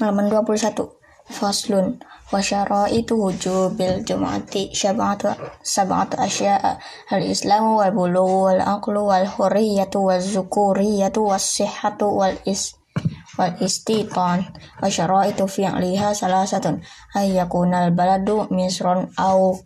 halaman 21 faslun. Syaraitu wujubil jum'ati syab'atu sab'atu asya'a. Al islamu wal bulughu wal aqlu wal hurriyatu wal zukuriyatu was sihhatu wal is wal istitan wa syaraitu fi'liha salasatun. Ay yakunal baladu misron au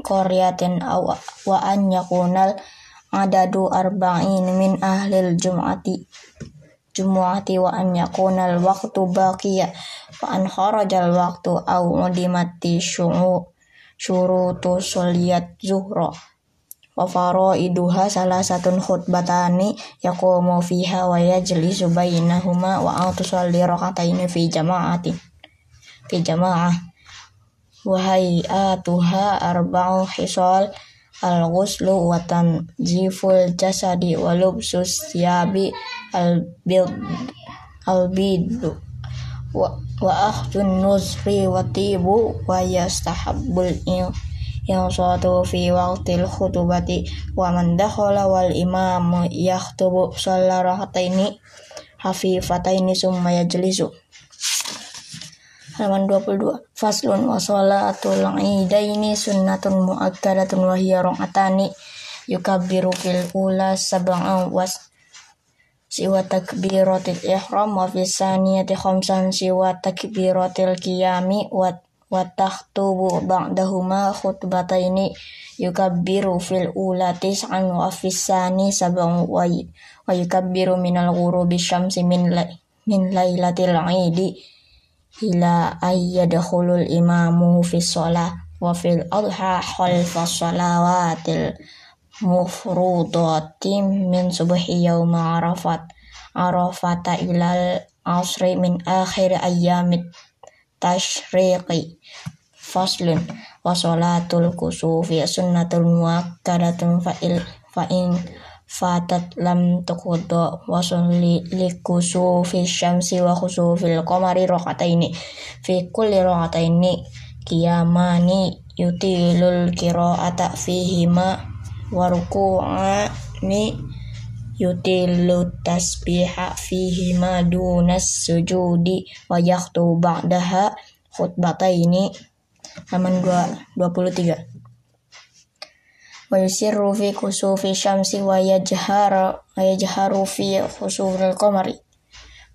qaryatin aw wa an yakunal adadu arba'in min ahlil jum'ati jumu'ati wa an yakuna al waqtu baqiya wa an kharajal waqtu aw mudimati syu'u syurutu suliyat zuhra. Wa faraiduha salah satun khutbatani yaqumu fiha wa yajlisu bainahuma wa an tusalli rakataini fi jama'ati fi jama'ah. Wa hayatuha arba'u hisal al-ghuslu wa tanziful jasadi wa lubsus thiyabi al-bid al-bidu. Wa, wa akhdun nuzri wa tibu wa yastahabbul yang suatu fi waqtil khutubati. Wa man dakhala wal imam yakhutubu shalla rakataini hafifataini summa yajlisu. Halaman 22 faslun wa sholatul idaini sunnatun muakkadatun wa hiya rakaatani yukabbiru fil ula sab'an was siwa takbiratil ihram wa fi saniyati khamsan siwa takbiratil qiyami wa wa takhtubu ba'dahuma khutbataini yukabbiru fil ula tis'an wa fi sani wa wa yukabbiru minal ghurubi syamsi min la, min lailatil idi ila imamu fi shalah wa fil adha khalfa shalawatil mufrudati min subhi yauma arafat arafata ilal asri min akhir ayyamit tashriqi faslun wa salatul kusufi sunnatul muakkadatun fa'il fa'in fatat lam tuqda wa sulli likusufi syamsi wa khusufil qamari rakataini fi kulli rakataini waruku'ani yutilu tasbiha fihi ma dunas sujudi wa yakhtu ba'daha khutbataini. Halaman 23 wa yusirru fi kusufi syamsi wa yajharu wa yajharu fi khusufil qamari.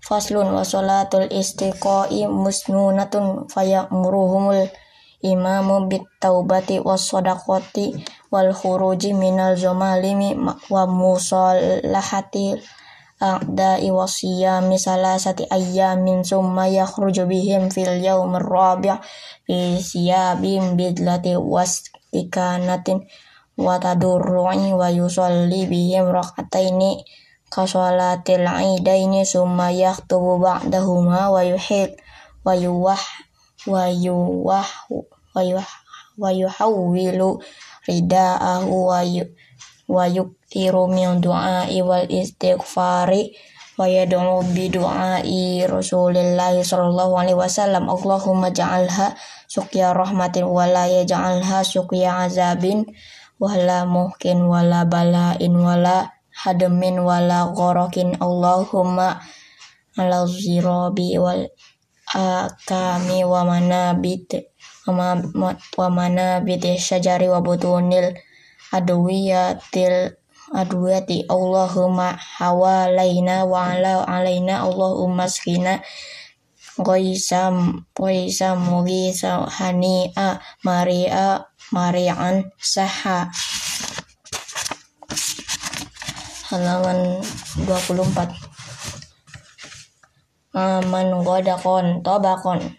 Faslun wa salatul istiqa'i musnunatun fayamuruhumul imamu bit taubati was sadaqati wal khuruji minal zamalimi wa musallahati a'da'i wa siyami salasati ayyamin summa yakhruju bihim fil yawmir rabi' fi siyabim bidlati was ikanatin wa tadurru'i wa yusalli bihim rakataini kasolatil idaini summa yakhtubu ba'dahuma wa yuhid wa yuwah wa yuwah wa yuhawwilu rida'ahu wa wa yuktiru min du'a'i wal istighfari wa yad'u bi du'a'i Rasulillahi sallallahu alaihi wasallam. Allahumma ja'alha suqya rahmatin wa la yaj'alha suqya azabin wa la muhkin wa la bala'in wa la hadmin wa la gharakin. Allahumma ala zirabi wal akami wa manabit wa, wa manabit syajari wa butunil adwiyatil adwiyati Allahumma hawalaina wa ala alaina Allahumma skina Qaisam Qaisam Mugisa Hani'a Maria Marian Saha. Halaman 24 man godakon tobakon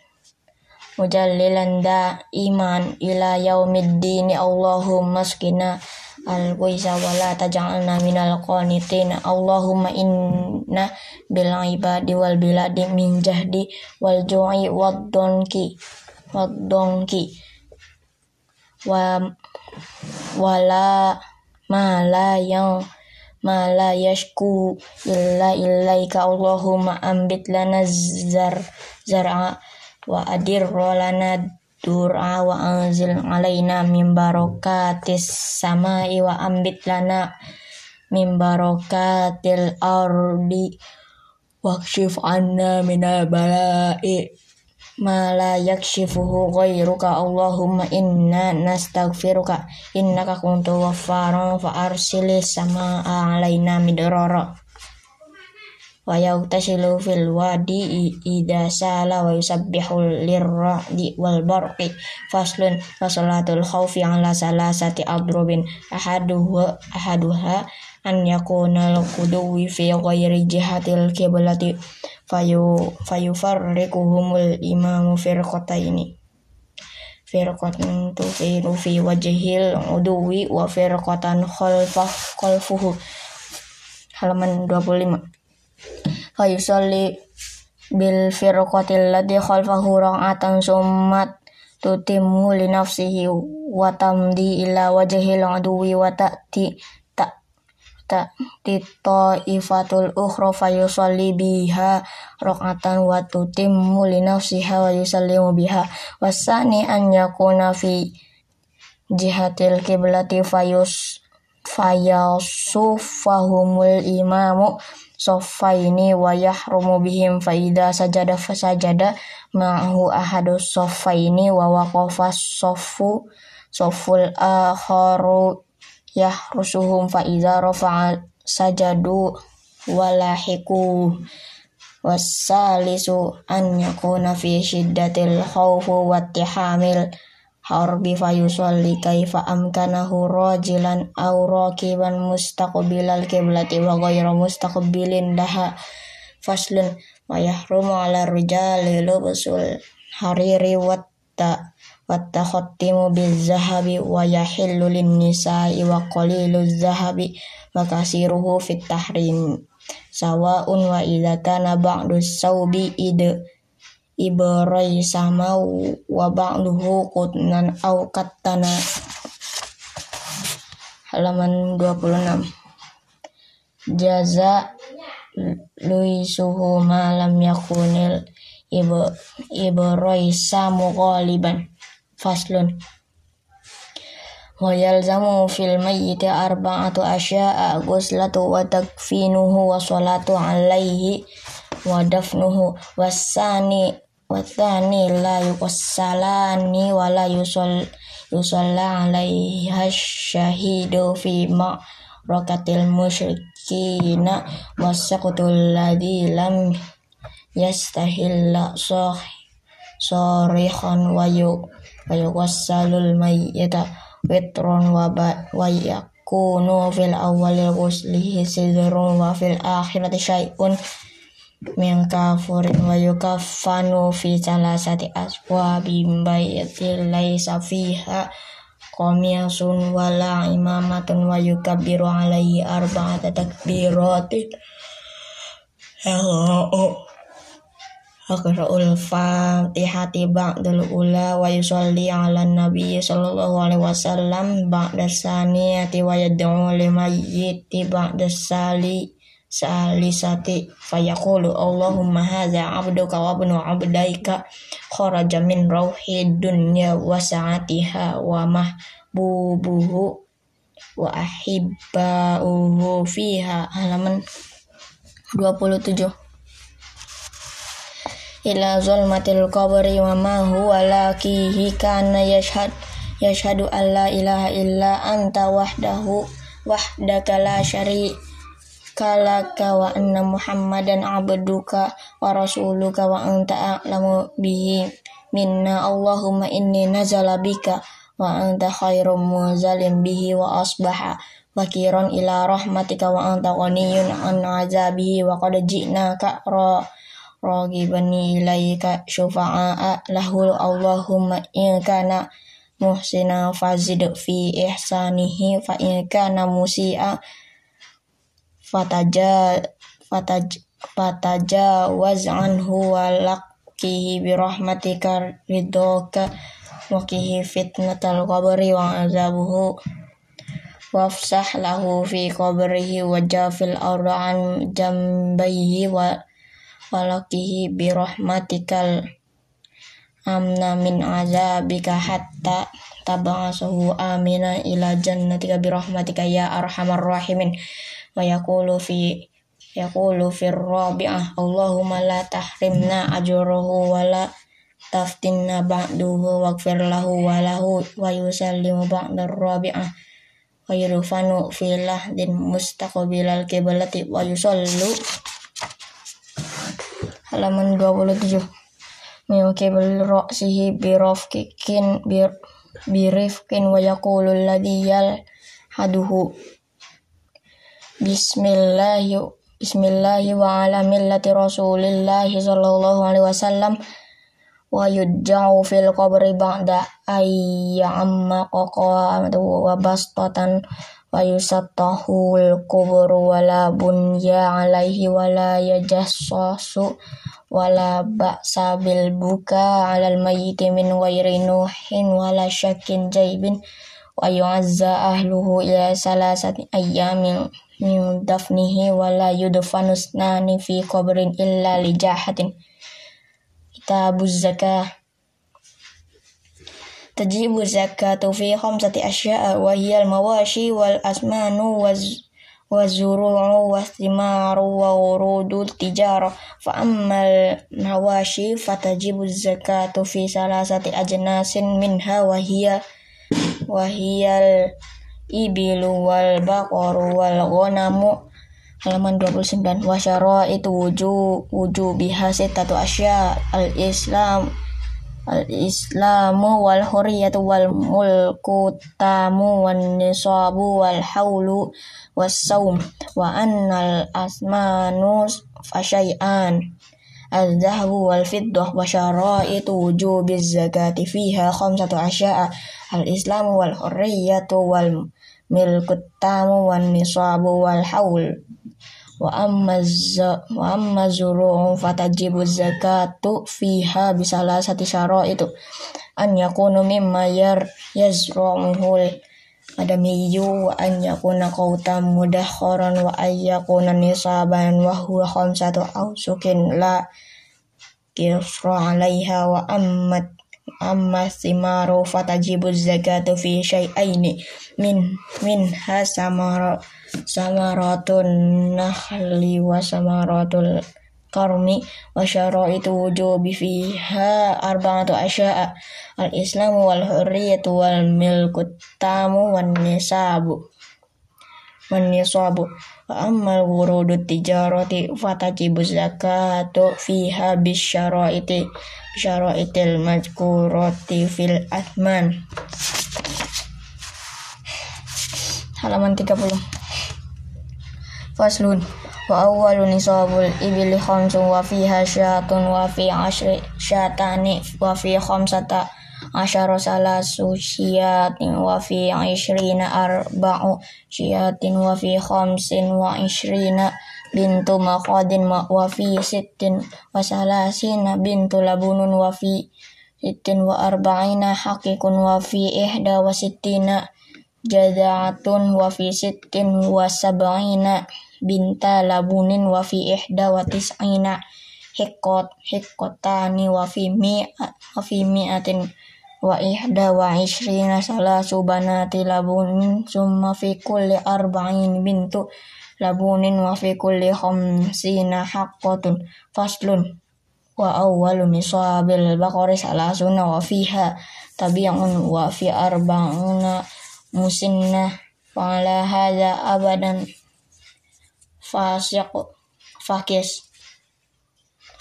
mujallilan da iman ila yaumiddini Allahumma skina al waisa wala taj'alna minal qanitin. Allahumma inna bil ibadi wal biladi min jahdi wal ju'i wad donki wad donki. Wa wala mala yang ma la yashku illa ilaika Allahumma ambit lana zar zar'a wa adir lana dur'a wa anzil alaina min barakatis samai wa ambit lana min barakatil ardi. Wakshif anna minal bala'i ma la yakshifuhu ghairuka Allahumma inna nastaghfiruka. Innaka kuntu ghaffaran fa arsilis sama alaina midrara wa yautasilu fil wadi ida sala wa yusabbihu lirra'di wal barqi faslun wa salatul khawfi ala salasati adrubin ahaduha ahaduha an yakuna al-quduwi fi ghairi jihatil kiblati fayu fayufarriquhumul imamu firqataini. Firqatan tufiru fi wajhil uduwi wa firqatan khalfah khalfuhu. Halaman 25 fayusalli bil firqatil ladhi khalfahu ra'atan summat tutimmu li nafsihi wa tamdi ila wajhil aduwi wa ta'ti ta'ti ta'ifatul ukhra fayusalli biha raqatan wa tutimmu li nafsiha wa yusallimu biha. Wasani an yakuna fi jihatil kiblati fayus fayasufahumul imamu soffaini wa yahrumu bihim faida sajada fasajada ma'ahu ahadu. Soffaini wa waqafa soffu sofful akharu yahrusuhum faida rafa'a sajadu walahiku wasalisu an yakuna fi shiddatil khawfu wattihamil harbi fayusolli kaifa amkanahu rajilan aw rakiban mustaqbilal kiblati wa ghayra mustaqbilin daha faslun wa yahrumu ala rijali lubusul hariri watta khattimu zahabi wa yahillu lin nisa'i wa qalilu zahabi wa kasiruhu fit tahrim. Sawa'un wa idza kana ba'du sawbi id ibarai sama wa ba'duhu qutnan au kattana. Halaman 26 jaza luisuhu malam yakunil ibarai samu ghaliban. Faslun. Wa yalzamu fil mayyiti arba'atu asya'a guslatu wa takfinuhu wa salatu alaihi wa dafnuhu wasani watani la yuqassalani wa la yusol yusalla alaiha syahidu fi ma rakatil musyrikina wasaqtul ladhi lam yastahilla soh sorikhan wa yu wa yuqassalul mayyita witron wa wa yakunu fil awwalil ghuslihi sidrun wa fil akhirati syai'un min kafurin wa yukaffanu fi salasati aswabi bayatil laisa fiha qamiyasun wala imamatun wa yukabbiru alaihi arba'ata takbiratin Hello. Akra'ul fatihati ba'dul ula wa yusalli ala nabi sallallahu alaihi wasallam ba'da saniyati wa yad'u limayyiti ba'da sali salisati fayaqulu Allahumma hadza abduka wa ibnu abdaika kharaja min rauhi dunya wa sa'atiha wa mahbubuhu wa ahibbauhu fiha. Halaman 27 ila zulmatil qabri wa ma huwa lakihi kana yashhad yashhadu an la ilaha illa anta wahdahu wahdaka la syarika kalaka wa anna muhammadan abduka wa rasuluka wa anta a'lamu bihi. Minna allahumma inni nazala bika wa anta khairum muzalim bihi wa asbaha wakiron ila rahmatika wa anta ghaniyun an azabihi wa qad ji'naka ra ragibani ilaika syufa'a lahul allahumma in kana muhsina fazid fi ihsanihi fa in kana musi'a fataja fataj fatajawaz anhu wa laqihi bi rahmatika ridhoka wa qihi fitnatal qabri wa azabuhu. Wafsah lahu fi qabrihi wa jafil an jambayhi wa walakihi bi rahmatikal amna min azabika hatta tab'asuhu amina ila jannatika bi rahmatika ya arhamar rahimin wa fi yaqulu fir rabi'ah Allahumma la tahrimna ajruhu wa la taftinna ba'duhu waghfir lahu wa lahu wa yusallimu ba'da rabi'ah wa yurfanu fi lahdin mustaqbilal kiblati wa yusallu halaman 27 min qibl ra'sihi bi rafqikin bi birifqin wa yaqulu alladhi yal haduhu Bismillahi Bismillahi wa ala millati Rasulillahi sallallahu alaihi wasallam. Wa yudja'u fil qabri ba'da ayya amma qaqamatu wa bastatan wa yusattahul kubru wa la bunya alaihi wa la yajassasu wa la ba'sa bil buka alal mayyiti min ghairi nuhin wa la syakin jaibin wa yu'azza ahluhu ila salasati ayyamin من دفنه ولا يدفن اثنان في قبر إلا لجاحة كتاب الزكاة تجيب الزكاة في خمسة أشياء وهي المواشي والأسمان والزروع والثمار وورود التجارة فأما المواشي فتجيب الزكاة في ثلاثة أجناس منها وهي وهي ibilu wal baqaru wal ghanamu. Halaman 29 wasyara itu wujud wujud biha tatu asya. Al islam al islamu wal huriyatu wal mulku tamu wan nisabu wal haulu was saum. Wa annal asmanu fasyai'an al-dhahabu wal fiddah wa syara'itu wujubiz zakati fiha khamsatu asya'a al-islamu wal hurriyatu wal milkut tamu wan nisabu wal haul wa amma wa amma zuru'u fatajibu yazru'uhul adamiyu wa an yakuna qautam mudakharan wa an yakuna nisaban wa huwa khamsatu awsukin la kifra alaiha wa ammat amma simaru fatajibu zakatu fi syai'aini min minha samara samaratun nahli wa samaratul karmi wa syaraitu wujubi fiha arba'atu asya'a al-islamu wal hurriyatu wal milku tamu wan nisabu wan nisabu wa ammal wurudu tijarati fatajibu zakatu fiha bisyaraiti syaraitil majkurati fil athman halaman 30 faslun wa awwalu nisabul ibili khamsun wa fiha syatun wa fi ashri syatani wa fi khamsata asyara salasu syiatin wa fi ishrina arba'u syiatin wa fi khamsin wa ishrina bintu maqadin wa fi sittin wa salasina bintu labunun wa fi sittin wa arba'ina hakikun wa fi ihda wa sittina jada'atun wa fi sittin wa sab'ina binta labunin wa fi ihda wa tis'ina hikot hikotani wa fi mi wa fi mi'atin wa ihda wa ishrina salasu banati labunin summa fi kulli arba'in bintu labunin wa fi kulli khamsina haqqatun faslun wa awwalu nisabil baqari salasuna wa fiha tabi'un wa fi arba'una musinna wa ala hadha abadan fasiq fakis.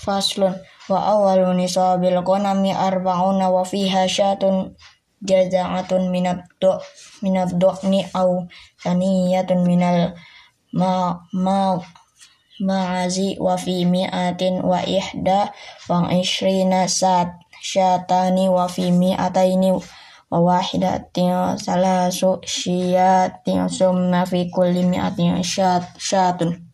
Faslun wa awwalu nisabil qanami arba'una wa fiha syatun jaza'atun minad do minad ni au taniyatun minal ma ma ma'azi wa fi mi'atin wa ihda wa ishrina sat syatani wa fi mi'ataini wa wahidatin salasu syiatin summa fi kulli mi'atin syat syatun